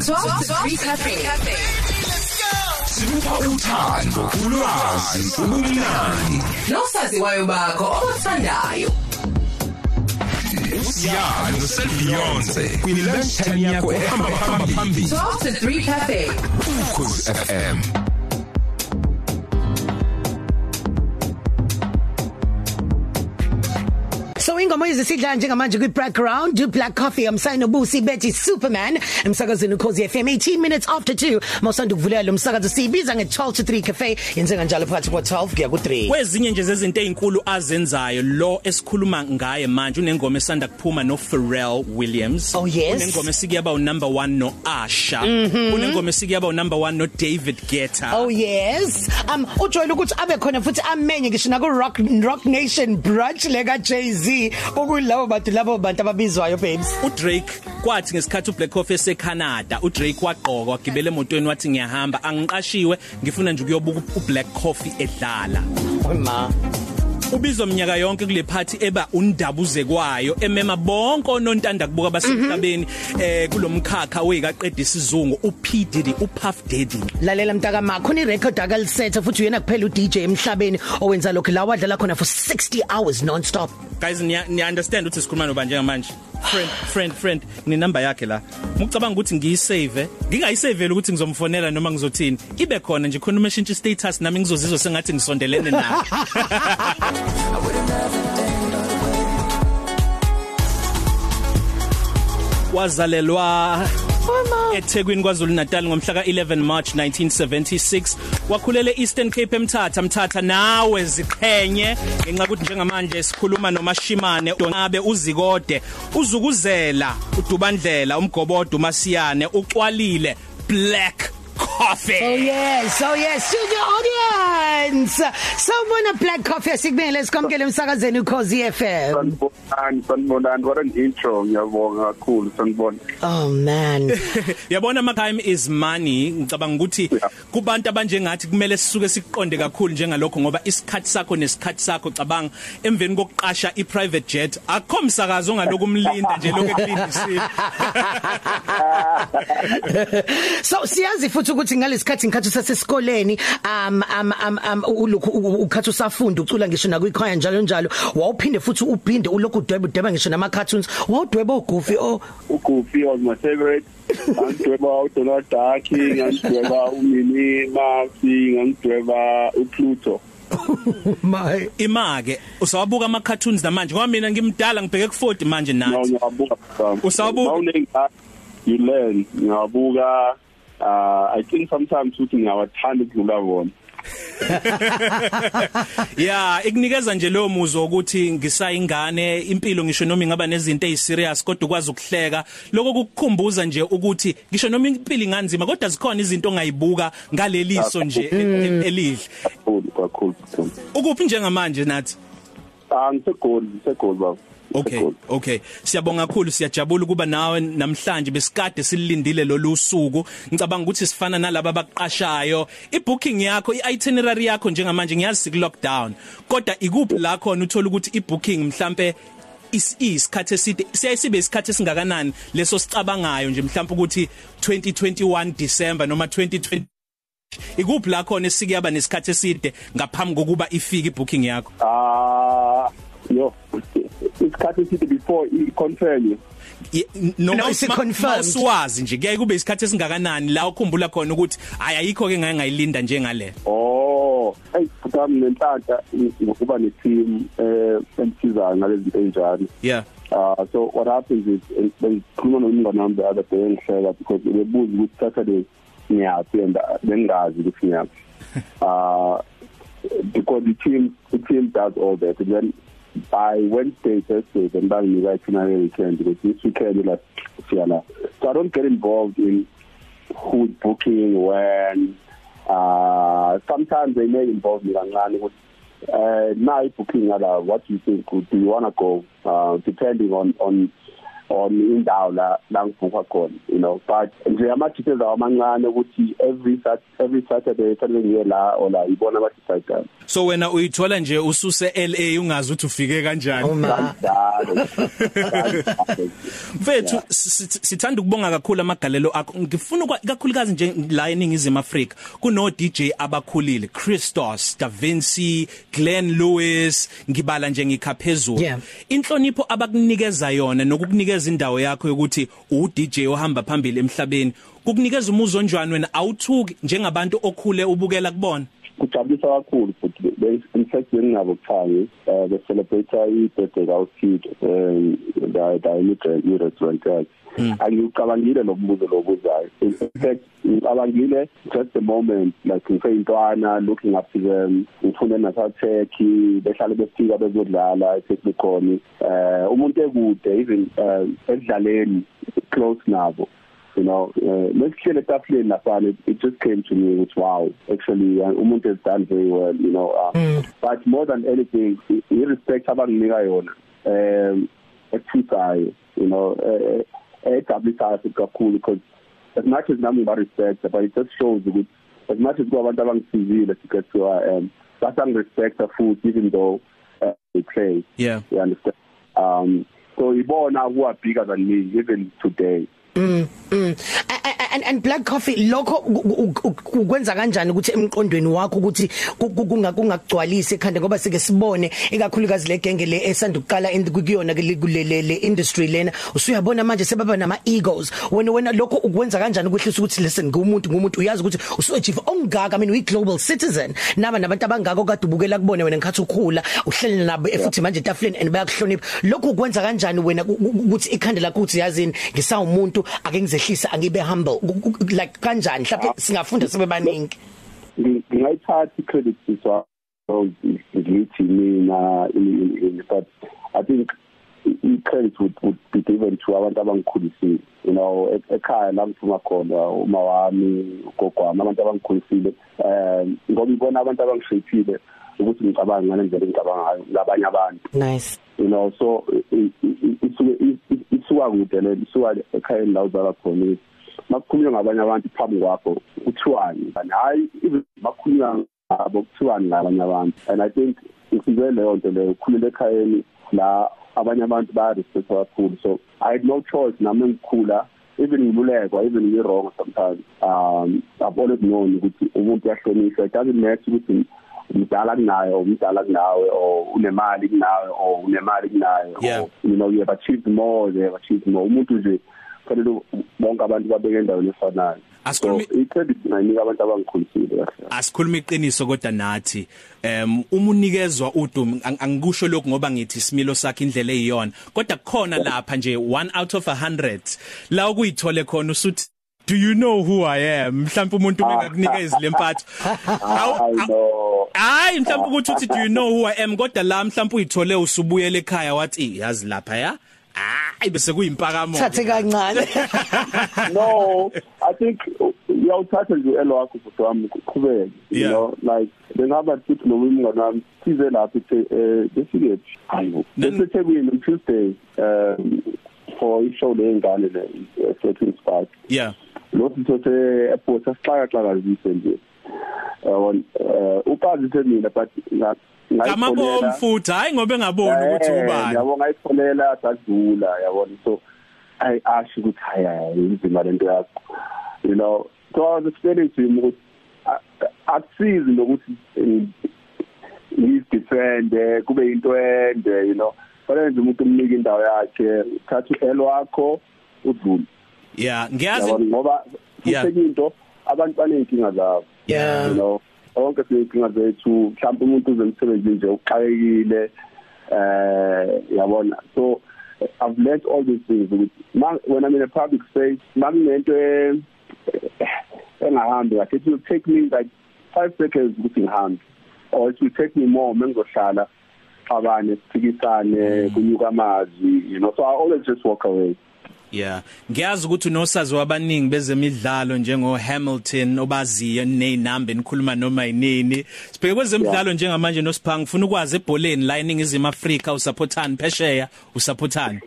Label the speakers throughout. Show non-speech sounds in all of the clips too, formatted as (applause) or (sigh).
Speaker 1: 12 to 3 Cafe.
Speaker 2: Sikupha uthando, ulwazi, ubumnandi.
Speaker 1: Nosaziwayo bakho obathandayo.
Speaker 2: Siyalo Beyonce. Kwini lunch time yakho ehamba phambili.
Speaker 1: 12 to 3 Cafe.
Speaker 2: Ukhozi FM.
Speaker 3: So ingoma ezisidla njengamanje kwi background do black coffee amsayino busi Betty Superman emsakazweni ukhozi FM 18 minutes after 2 mawusanda ukuvulela lo msakazo sibiza nge 12 to 3 cafe yenze kanjalo phakathi kwa 12 kuya ku 3
Speaker 4: kwezinye nje zezinto ezinkulu azenzayo lo esikhuluma ngaye manje unengoma esanda kuphuma no Pharrell Williams
Speaker 3: Oh, yes.
Speaker 4: unengoma esikuyaba u number 1 no Asha unengoma esikuyaba u number 1 no David Guetta
Speaker 3: Oh yes um ujwayele ukuthi abe khona futhi amenye ngisho na ku Rock Rock Nation brunch leka Jay-Z okuyilabo bantu labo bantu ababizwayo babes.
Speaker 4: uDrake kwathi ngesikhathi uBlack Coffee eseCanada uDrake waqoka wagibela emotweni wathi ngiyahamba angiqashiwe ngifuna nje ukuyobuka uBlack Coffee edlala.
Speaker 3: Ma.
Speaker 4: Ubizwa minyaka yonke kule party eba undabuze kwayo. Emema bonke onontanda kubuka basemhlabeni eh kulomkhakha wekaqeda isizungu uP Diddy uPuff Daddy.
Speaker 3: Lalela mntaka makho ni record akalisetha futhi uyena kuphela uDJ emhlabeni owenza lokho la wadlala khona for 60 hours non-stop.
Speaker 4: Guys niya ni understand ukuthi sikhuluma noba njengamanje? Friend friend friend ni number yakhe la. Ngicabanga ukuthi ngiyisave ngingayisaveli ukuthi ngizomfonela noma ngizothini? Ibe khona nje khona uma eshintsha status nami ngizozizwa sengathi ngisondelene naye. (laughs) Wazalelwa eThekwini kwaZulu Natal ngomhla ka11 March 1976 wakhulela eEastern Cape eMthatha. Mthatha nawe ziqhenye ngenxa ukuthi njengamanje sikhuluma nomashimane Donabe uzikode uzukuzela udubandlela umgobodo umasiyane ucwalile black. Coffee.
Speaker 3: Oh yes, oh yes, studio audience. Someone a black coffee. Sikumele sikwamkele emsakazweni ukhozi FM.
Speaker 5: sanibonani sanibonani. What an intro. Ngiyabonga kakhulu sanibona.
Speaker 3: Oh man. (laughs)
Speaker 4: yabona my time is money. Ngicabanga ukuthi
Speaker 5: Yeah.
Speaker 4: kubantu abanjengathi kumele sisuke siqonde kakhulu njengalokho ngoba isikhathi sakho nesikhathi sakho cabanga. Emveni kokuqasha i private jet akho msakazo ongaloku umlinda nje lokho ekulindisile (laughs)
Speaker 3: so siyazi futhi ukuthi ngalesikhathi ngikhathi sasesikoleni um um um, um ulokhu ukhathi usafunda ucula ngisho nakwikhaya njalo njalo wawuphinde futhi uphinde ulokhu udweba udweba ngisho nama cartoons wawudweba uGoofy oh
Speaker 5: uGoofy was my favorite. Ngangidweba uDonald Duck ngangidweba uMini Maxi ngangidweba uPluto.
Speaker 3: My.
Speaker 4: Imake usawabuka ama cartoons namanje? Ngoba mina ngimdala ngibheke ku 40 manje nathi. Usawabuka?
Speaker 5: you learn. Ngiyabuka. Uh i think sometimes futhi ngiyawathanda ukudlula bona (laughs)
Speaker 4: yeah ikunikeza nje lo muzo ukuthi ngisayingane impilo ngisho noma ingaba nezinto eziserious kodwa ukwazi ukuhleka. Lokho kukukhumbuza nje ukuthi ngisho noma impilo inganzima kodwa zikhona izinto ongayibuka ngaleliso nje e- e- elihle
Speaker 5: kakhulu kakhulu kakhulu.
Speaker 4: ukuphi njengamanje nathi?
Speaker 5: Ah ngisegoli ngisegoli baba.
Speaker 4: Okay okay. Siyabonga kakhulu siyajabula ukuba nawe namhlanje besikade silindile lolu suku ngicabanga ukuthi sifana nalabo abaqashayo. Ibooking yakho iitinerary yakho njengamanje ngiyazi siku lockdown kodwa ikuphi la khona uthola ukuthi ibooking mhlambe is isikhathi eside siyasibe isikhathi esingakanani leso sicabangayo nje mhlawumbe ukuthi 2021 December noma 2020 ikuphi la khona esikuyaba nesikhathi eside ngaphambi kokuba ifike ibooking yakho?
Speaker 5: Ah yo isikhathi sithi before i confirm
Speaker 4: Ye- noma
Speaker 3: isi-confirmed.
Speaker 4: mawuswazi nje kuyaye kube isikhathi esingakanani la ukhumbula khona ukuthi hayi ayikho ke ngeke ngayilinda njengale
Speaker 5: Oh, hey, kami nenhlanhla ngokuba ne team eh emsizayo ngalezi zinto enjalo.
Speaker 4: yeah
Speaker 5: Uh so what happens is bengikhuluma nomngane nami the other day ngihleka because bebuza ukuthi Saturday ngiyaphi and bengazi ukuthi ngiyaphi. Uh (laughs) because the team the team does all that then by Wednesday Thursday then banginika itinerary weekend because this weekend like siyala so I don't get involved in who's booking when uh sometimes they may involve me kancane ukuthi uh now booking ala what do you think do you want to go uh depending on on on indawo la la ngibhuka khona you know but nje ama details awamancane ukuthi every Sat every Saturday Saturday ngiye la ola ibona ama decide
Speaker 4: so wena uyithola nje ususe LA ungazi ukuthi ufike kanjani?
Speaker 3: Uma
Speaker 4: mfethu si- si- sithanda ukubonga kakhulu amagalelo akho. Ngifuna ukwa- kakhulukazi nje la eningizimu Afrika kuno DJ abakhulile Christos Da Vinci Glenn Lewis ngibala nje ngikhaphezulu
Speaker 3: Yeah.
Speaker 4: inhlonipho abakunikeza yona nokukunikeza indawo yakho yokuthi u DJ ohamba phambili emhlabeni kukunikeza umuzo onjwani wena? Awuthuki njengabantu okhule ubukela kubona.
Speaker 5: Kujabulisa kakhulu futhi in fact benginabo kuthangi eh be celebrate i-birthday ka Kid um da da immigrant restaurant yakhe angicabangile lo mbuzo lobuzayo in fact ngicabangile just the moment like ngiseyintwana looking up to them ngifunde nasa Turkey behlale befika bezodlala eTechnicon eh umuntu ekude even eh, ekudlaleni close nabo. You know uh, lesihlele etafuleni lapha it, it just came to me which wow actually uh, umuntu has done very well you know uh, mm. but more than anything i respect abanginika yona um ethusayo you know eh ejabulisa kakhulu because as much as nami ngiba respect but it just shows ukuthi as much as kubantu abangisizile to get to where I am basangi respect futhi even though uh, they play.
Speaker 4: Yeah.
Speaker 5: You understand? Um so ibona who are bigger than me even today.
Speaker 3: Mm. A- a- and and black coffee lokho ku- ku- ku- kwenza kanjani ukuthi emqondweni wakho ukuthi ku- ku- kunga kungagcwalisi ekhanda? Ngoba sike sibone ikakhulukazi le genge le esandukuqala in kuyona ke kulele le industry lena. Usuyabona manje sebaba nama egos wena wena lokho ukwenza kanjani ukwehlisa ukuthi listen ngumuntu ngumuntu uyazi ukuthi usojiva ongaka I mean we global citizen. Naba nabantu abangaka okade ubukela kubone wena ngikhathi ukhula uhlele nabo futhi manje etafuleni and bayakuhlonipha. Lokho kwenza kanjani wena ku- ku- ukuthi ikhanda lakho uthi yazini ngisawumuntu ake ngizehlisa angibe humble. Ku- ku- like kanjani? Mhlawumbe singafunda sibe baningi.
Speaker 5: Ngi- ngingayithatha i-credit siswa ngithi mina in- in- in- but i think i- i-credit would, would be given to abantu abangikhulisile. You know e- ekhaya la ngiphuma khona uma wami ugogo wami abantu abangikhulisile um ngoba ngibona abantu abangishaphile ukuthi ngicabange ngale ndlela engicabanga ngayo ngabanye abantu.
Speaker 3: Nice.
Speaker 5: You know so i- i- i- isuke i- i- isuka kude le isuka ekhayeni la uzala khona. Makukhulunywa ngabanye abantu phambi kwakho kuthiwani? Hayi even makukhulunywa ngabo kuthiwani ngabanye abantu. And i think ngifike leyo nto leyo ukhulele ekhayeni la abanye abantu bayarespect kakhulu. So i had no choice nami ngikhula even ngilulekwa even ngi-wrong sometimes. Um abone kunona ukuthi umuntu uyahlonishwa. It doesn't matter ukuthi umdala kunayo umdala kunawe or unemali kunawe or unemali kunayo
Speaker 4: Yeah.
Speaker 5: or you know you have achieved more they have achieved more. Umuntu nje kufanele bonke abantu babeke endaweni efanayo. So
Speaker 4: Asikhulumi-
Speaker 5: i-credit ngayinika abantu abangikhulisile kahle.
Speaker 4: Asikhuluma iqiniso kodwa nathi em uma unikezwa udumo ang- angikusho lokho ngoba ngithi isimilo sakhe indlela eyiyona kodwa kukhona lapha nje 1 out of 100 la ukuyithole khona usuthi do you know who i am? Mhlawumbe umuntu mengakunikeza lempatho (laughs)
Speaker 5: I know
Speaker 4: hayi mhlawumbe ukuthi uthi do you know who i am? Kodwa la mhlawumbe uyithole usubuyele ekhaya wathi yazi lapha ya. Hayi bese kuyimpakamo
Speaker 3: thathe kancane. (laughs)
Speaker 5: No i think uyawuthatha nje elo wakho futhi wami qhubeke you
Speaker 4: Yeah.
Speaker 5: know like bengaba futhi nomunye umngane wami size lapha ethe eh besike hayibo
Speaker 4: Nan-
Speaker 5: bese Thekwini on Tuesday um for ishow lengane le Floating Spark
Speaker 4: yeah.
Speaker 5: Lo sithe airport asixaka xakazise nje. Yabona eh uqazise mina but nga
Speaker 4: kamabom futhi hayi ngoba engaboni ukuthi ubani.
Speaker 5: yabo ngayitholela sadlula yabona. So i asho ukuthi hayi inzima lento yakho. You know so I was explaining to him ukuthi akusizi nokuthi ngizidefende kube into ende you know. Fanele nje umuntu umnike indawo yakhe uthatha uelo wakho udlule.
Speaker 4: Yeah ngiyazi
Speaker 5: ngoba
Speaker 4: Yeah.
Speaker 5: futhi into abantu baneyinkinga zabo.
Speaker 3: Yeah.
Speaker 5: you know? Onke sinkinga zethu mhlawumbe umuntu uze emsebenzini nje uqayekile eh yabona. So I've learned all these things when I'm in a public space makunento e- engahambi kahle. It will take me like 5 seconds ukuthi ngihambe or it will take me more mengizohlala abane siphikisane kunyuka amazwi you know. So I always just walk away.
Speaker 4: Yeah, ngiyazi ukuthi unosazi wabaningi bezemidlalo njengo Hamilton obaziyo nezinamba enikhuluma noma yinini. Sibheke kwezemidlalo njengamanje noSiphangi ufuna ukwazi ebholeni la eningizimu Afrika usupportani phesheya usupportani.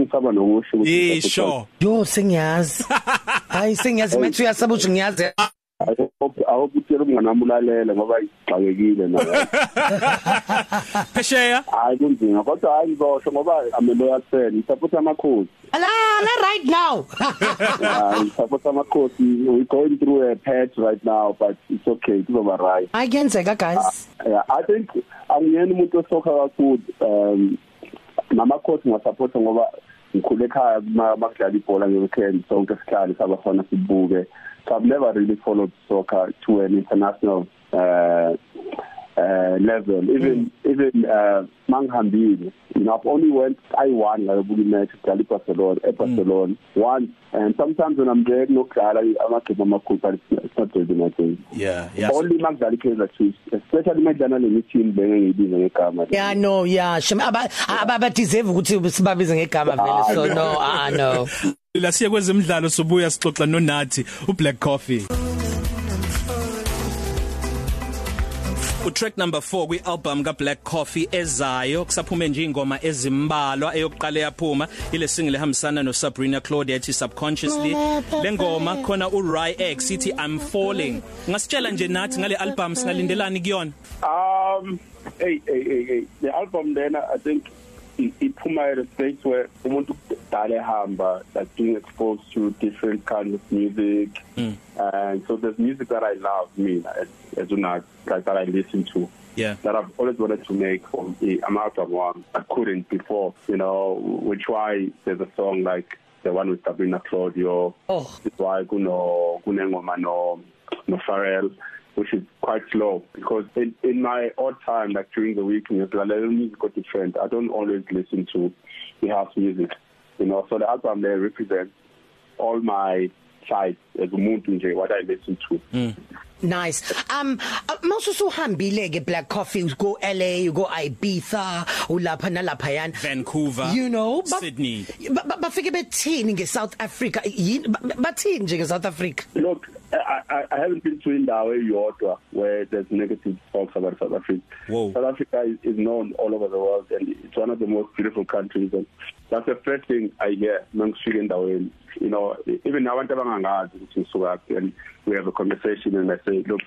Speaker 5: ngisaba nokusho ukuthi
Speaker 4: Eh sure.
Speaker 3: yo sengiyazi (laughs) hayi sengiyazi manje uyasaba ukuthi ngiyazi
Speaker 5: I hope I hope utshela umngane wami ulalele ngoba ixakekile naye (laughs)
Speaker 4: Phesheya.
Speaker 5: hayi kunzima kodwa hayi ngizosho ngoba I'm a loyal fan support amakhosi.
Speaker 3: Ala ala right now.
Speaker 5: Hayi support amakhosi we going through a patch right now but it's okay kuzoba right.
Speaker 3: Ayenzeka guys.
Speaker 5: Yeah i think angiyeni umuntu osokha kakhulu um namakhosi ngasupport ngoba ngikhule ekhaya makudlala ibhola ngeweekend sonke sihlale sabafana sibuke. so I've never really followed soccer to an international uh uh level even mm. even uh manghambile you know I've only went I won la buku match dali Barcelona e Barcelona mm. once and sometimes when I'm there nokudlala amagame amakhulu but it's not really my thing
Speaker 4: Yeah, yeah.
Speaker 5: only makudlala Kaizer Chiefs especially madlala le team benge ngiyibiza ngegama
Speaker 3: yeah no yeah shem aba aba deserve ukuthi sibabize ngegama vele so no ah no
Speaker 4: La siya kwezemidlalo sobuya sixoxa noNathi uBlack Coffee. utrack number 4 kwialbum kaBlack Coffee ezayo kusaphume nje ingoma ezimbalwa eyokuqala yaphuma ile single ehambisana noSabrina Claudia ethi subconsciously lengoma khona uRy X ithi I'm falling ngasitshela nje nathi ngale album singalindelani kuyona
Speaker 5: Um, hey, hey, hey, hey. The album then, I think, me at a space where umuntu dale hamba, like being exposed to different kinds of music. Mm. And so there's music that I love, me, as, as know, like that I listen to.
Speaker 4: yeah
Speaker 5: That I've always wanted to make from the album one. I couldn't before, you know, which why there's a song like the one with Sabrina Claudio.
Speaker 3: Oh.
Speaker 5: It's why kuno kunengoma no no Pharrell which is quite slow because in, in my odd time like during the week ngiyalalela music got different. I don't always listen to the house music you know. So the album there represents all my sides as umuntu nje what I listen to. Mm.
Speaker 3: Nice. Um mawususu uhambile ke Black Coffee go LA you go Ibiza ulapha nalapha yana
Speaker 4: Vancouver
Speaker 3: you know
Speaker 4: Sydney.
Speaker 3: bafike bethini nge South Africa yini? Bathini nje nge South Africa?
Speaker 5: Look I, I I haven't been to indawo eyodwa where there's negative talks about South Africa.
Speaker 4: Whoa.
Speaker 5: South Africa is, is known all over the world and it's one of the most beautiful countries and that's the first thing I hear mangifika endaweni. You know, even abantu abangangazi ukuthi ngisuka and we have a conversation and I say look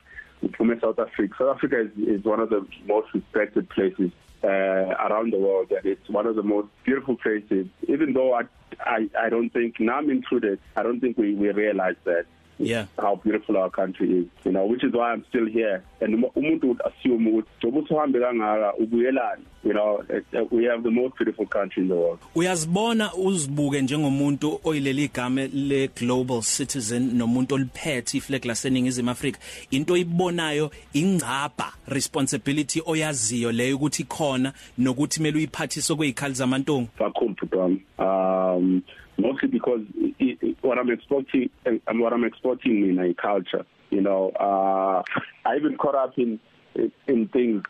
Speaker 5: from South Africa. South Africa is, is one of the most respected places uh, around the world and it's one of the most beautiful places even though I I I don't think now I'm included I don't think we we realize that
Speaker 4: yeah.
Speaker 5: How beautiful our country is you know which is why I'm still here. And umuntu would assume ukuthi njengoba uhambe kangaka ubuyelana you know we have the most beautiful country in the world.
Speaker 4: Uyazibona uzibuke njengomuntu oyileli igama le global citizen nomuntu oliphethe iflag laseningizimu Afrika. Into oyibonayo ingcaba responsibility oyaziyo leyo ukuthi khona nokuthi kumele uyiphathise kwezikhali zamantonga.
Speaker 5: Kakhulu um mostly because it, it, what I'm exporting and what I'm exporting in a culture you know uh I even caught up in in things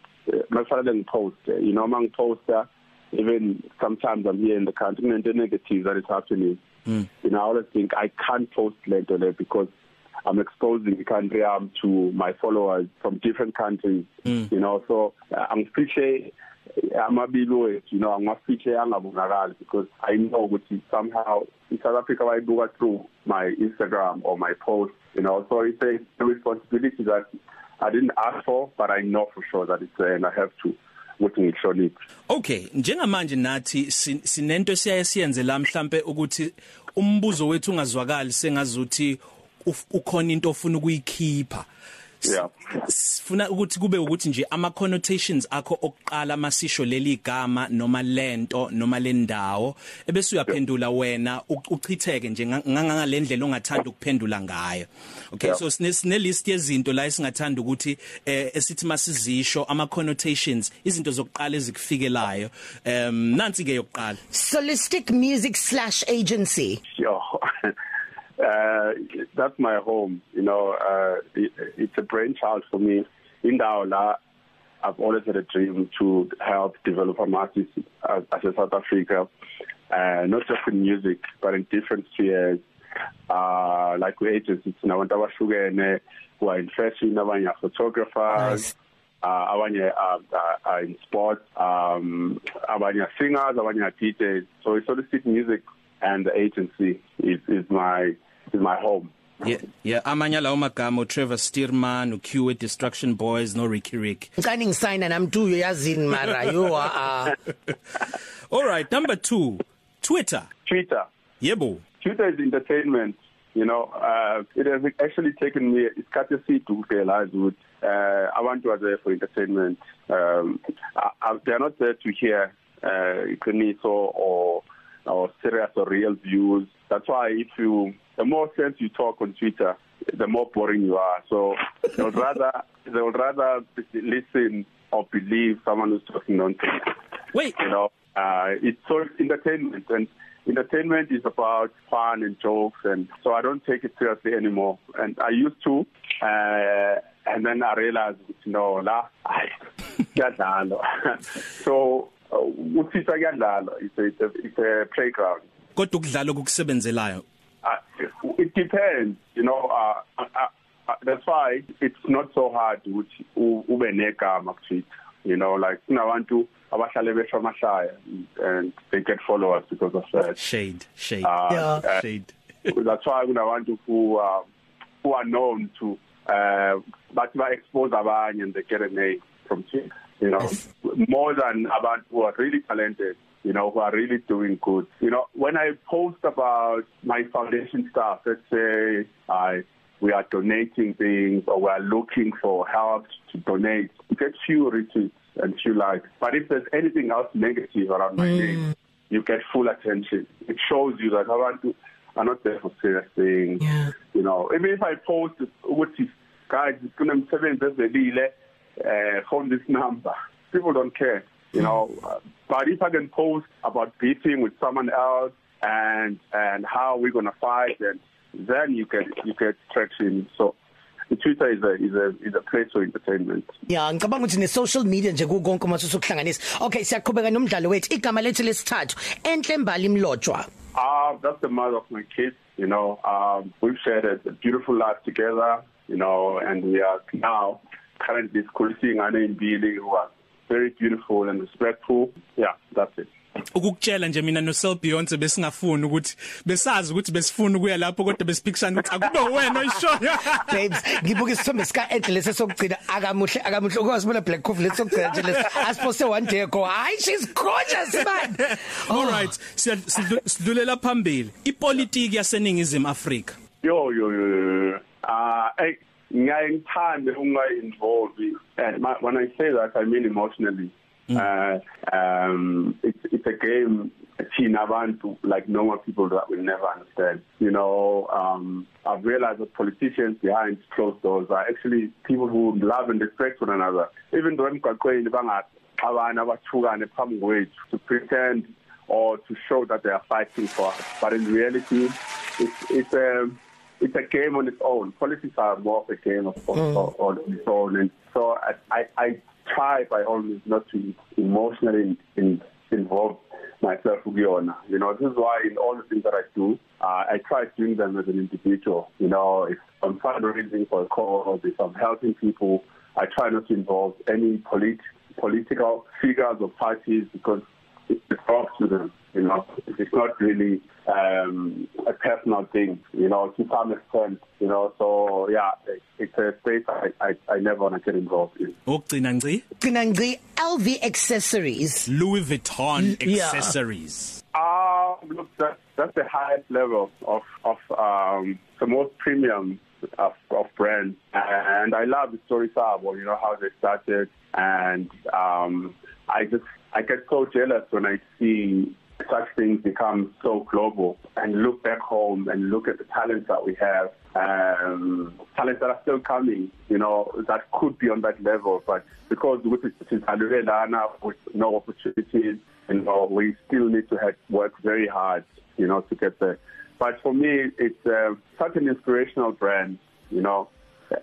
Speaker 5: makufanele ngipost you know mangiposta even sometimes I'm here in the country kunento negative that is happening mm. you know I always think I can't post lento le because I'm exposing the country um to my followers from different countries mm. you know so uh, angifihle amabili wethu you know angafihle angabonakali because I know ukuthi somehow in South Africa bayibuka through my Instagram or my post you know. So it's a responsibility that I didn't ask for but I know for sure that it's there and I have to ukuthi ngihloniphe.
Speaker 4: Okay njengamanje nathi sinento siyaye siyenze la mhlambe ukuthi umbuzo wethu ungazwakali sengazuthi ukhona into ofuna ukuyikhipha.
Speaker 5: Yeah.
Speaker 4: Sifuna ukuthi kube ukuthi nje ama connotations akho okuqala masisho leli gama noma lento noma lendawo ebese uyaphendula wena uchitheke nje ngangalendlela ongathanda ukuphendula ngayo. Okay so sine list yezinto la esingathanda ukuthi eh esithi masizisho ama connotations izinto zokuqala ezikufikelayo. Um nansi ke yokuqala.
Speaker 3: Solistic Music/Agency.
Speaker 5: Yo. Uh that's my home you know uh it, it's a brainchild for me. Indawo la I've always had a dream to help develop artists as, as a South Africa uh not just in music but in different spheres. Uh like we agencies nabantu abahlukene who are in fashion abanye photographers nice. uh, abanye are, are, are in sports um abanye are singers abanye are DJs so it's solicit music and the agency is is my is my home
Speaker 4: Yeah, yeah, amanye lawo magama Trevor Steerman, uQ Destruction Boys no Ricky Rick.
Speaker 3: ngicane ngisayina namtuyo yazini mara yo a (laughs) (laughs)
Speaker 4: All right, number 2, Twitter.
Speaker 5: Twitter
Speaker 4: Yebo.
Speaker 5: Twitter is entertainment. You know, uh, it has actually taken me isikhathi to realize ukuthi uh, abantu are there for entertainment. Um, I, I, they are not there to hear uh, iqiniso or or serious or real views. That's why if you, the more sense you talk on Twitter, the more boring you are. So they would rather they would rather listen or believe someone who's talking nonsense.
Speaker 4: Wait,
Speaker 5: you know uh it's so entertainment and entertainment is about fun and jokes and so I don't take it seriously anymore and I used to uh and then I realized you know la kuyadlalwa (laughs) so uthi kuyadlalwa it's a, it's a it's a playground
Speaker 4: kodwa ukudlala okukusebenzelayo.
Speaker 5: Uh, it depends you know uh, uh, uh that's why it's not so hard ukuthi u- ube negama ku Twitter you know like kunabantu abahlale besho amahlaya and they get followers because of that
Speaker 4: Shade, shade.
Speaker 5: uh,
Speaker 3: Yeah.
Speaker 5: uh,
Speaker 4: Shade. (laughs)
Speaker 5: that's why kunabantu who uh, who are known to uh but ba expose abanye and they get a name from Twitter you know yes. more than abantu who are really talented you know who are really doing good. You know when i post about my foundation stuff let's say i we are donating things or we are looking for help to donate you get few retweets and few likes. But if there's anything else negative around my mm. name you get full attention. It shows you that abantu are not there for serious things.
Speaker 3: Yeah.
Speaker 5: you know even if i post ukuthi guys kunemsebenzi ezelile uh phone this number. People don't care. You know uh, but if i can post about beating with someone else and and how we're going to fight and then you get you get traction so Twitter is a is a is a place for entertainment
Speaker 3: ya ngicabanga ukuthi ne social media nje kukonke uma sokuhlanganisa okay siyaqhubeka nomdlalo wethu igama lethu lesithathu enhle mbali imlotshwa
Speaker 5: Uh, that's the mother of my kids. You know, um, we've shared a, a beautiful life together. You know, and we are now currently schooling and Billy, who are very beautiful and respectful. Yeah, that's it.
Speaker 4: ukukutshela nje mina no Sel Beyonce besingafuni ukuthi besazi ukuthi besifuna ukuya lapho kodwa besiphikisana ukuthi akube wena oyishoyo
Speaker 3: babes ngibuka isithombe sika enhle lesokugcina akamuhle akamuhle ukwazibona black coffee lesokugcina nje lesi asiposte one day ago hi she's gorgeous man (laughs)
Speaker 4: all right sidlulela phambili ipolitiki yaseningizimu Afrika
Speaker 5: yo, yo. yo. Uh, hey, ngiyaye ngithande ungayi involved and my, when I say that I mean emotionally. Mm. Uh, um, it's it's a game thina abantu like normal people that will never understand. You know, um, I've realized that politicians behind closed doors are actually people who love and respect one another. Even though emgaqweni bangathi abana abathukane phambi kwethu to pretend or to show that they are fighting for us. But in reality, it's it's a it's a game on its own. Politics are more of a game of, of, mm. on its own, and so I, I I try by all means not to emotionally in, in, involve myself with Yona. You know, this is why in all the things that I do, uh, I try doing them as an individual. You know, if I'm fundraising for a cause, if I'm helping people, I try not to involve any polit- political figures or parties because it belongs to them. You know, it's not really um, a personal thing. You know, to some extent. You know, so yeah, it's a space I I, I never want to get involved in.
Speaker 4: okugcina ngci
Speaker 3: gcina ngci LV accessories
Speaker 4: Louis Vuitton
Speaker 3: Yeah.
Speaker 4: accessories
Speaker 5: Uh, look, that, that's the highest level of of um, the most premium of, of brands, and I love the story Sabo. You know how they started, and um, I just I get so jealous when I see such things become so global, and look back home and look at the talents that we have, um, talents that are still coming. You know that could be on that level, but because with it is Lana with no opportunities. You know, we still need to have, work very hard, you know, to get there. But for me, it's uh, such an inspirational brand, you know.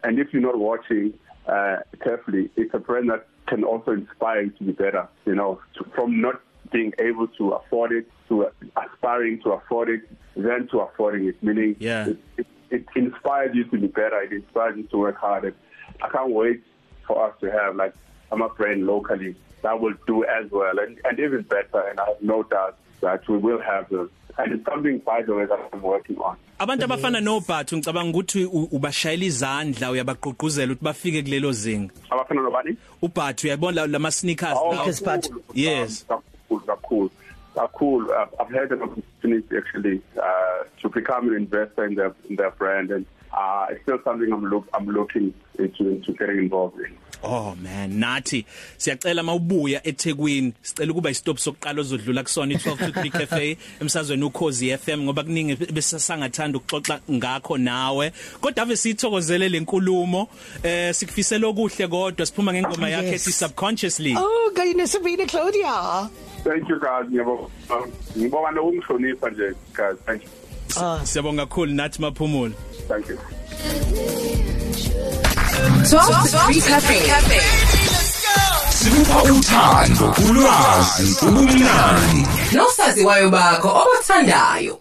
Speaker 5: And if you're not watching uh, carefully, it's a brand that can also inspire you to be better, you know, to, from not being able to afford it to aspiring to afford it, then to affording it. Meaning,
Speaker 4: Yeah.
Speaker 5: it, it, it inspires you to be better. It inspires you to work harder. I can't wait for us to have like I'm a friend locally that will do as well and, and even better. And I have no doubt that we will have those. And it's something, by the way, that I'm working on.
Speaker 4: abantu abafana noBhathu ngicabanga ukuthi ubashayela izandla uyabagqugquzela ukuthi bafike kulelo zinga
Speaker 5: Abafana nobani?
Speaker 4: uBhathu uyabona la- lama sneakers
Speaker 5: Oh,
Speaker 4: lawo
Speaker 3: Yes, but-
Speaker 4: Yes.
Speaker 5: Cool, cool. Cool. I've, I've had an opportunity actually uh, to become an investor in their in their brand, and uh, it's still something I'm look I'm looking into into getting involved in.
Speaker 4: Oh man nathi siyacela mawubuya eThekwini sicela ukuba istop sokuqala ozodlula kusona i12 to 3 cafe (laughs) emsazweni ukhozi FM ngoba kuningi besasangathanda ukuxoxa ngakho nawe kodwa ave sithokozele lenkulumo eh sikufisela okuhle kodwa siphuma ngengoma yakhe ethi subconsciously
Speaker 3: Oh, kayinesibini Claudia.
Speaker 5: Thank you guys. Ngiyabonga ngibonga nokungihlonipha nje guys. Thank you.
Speaker 4: siyabonga kakhulu nathi maphumulo
Speaker 5: Thank you.
Speaker 1: 12 to 3 Cafe.
Speaker 2: Sikupha uthando, ulwazi, ubumnandi.
Speaker 1: Nosaziwayo bakho obathandayo.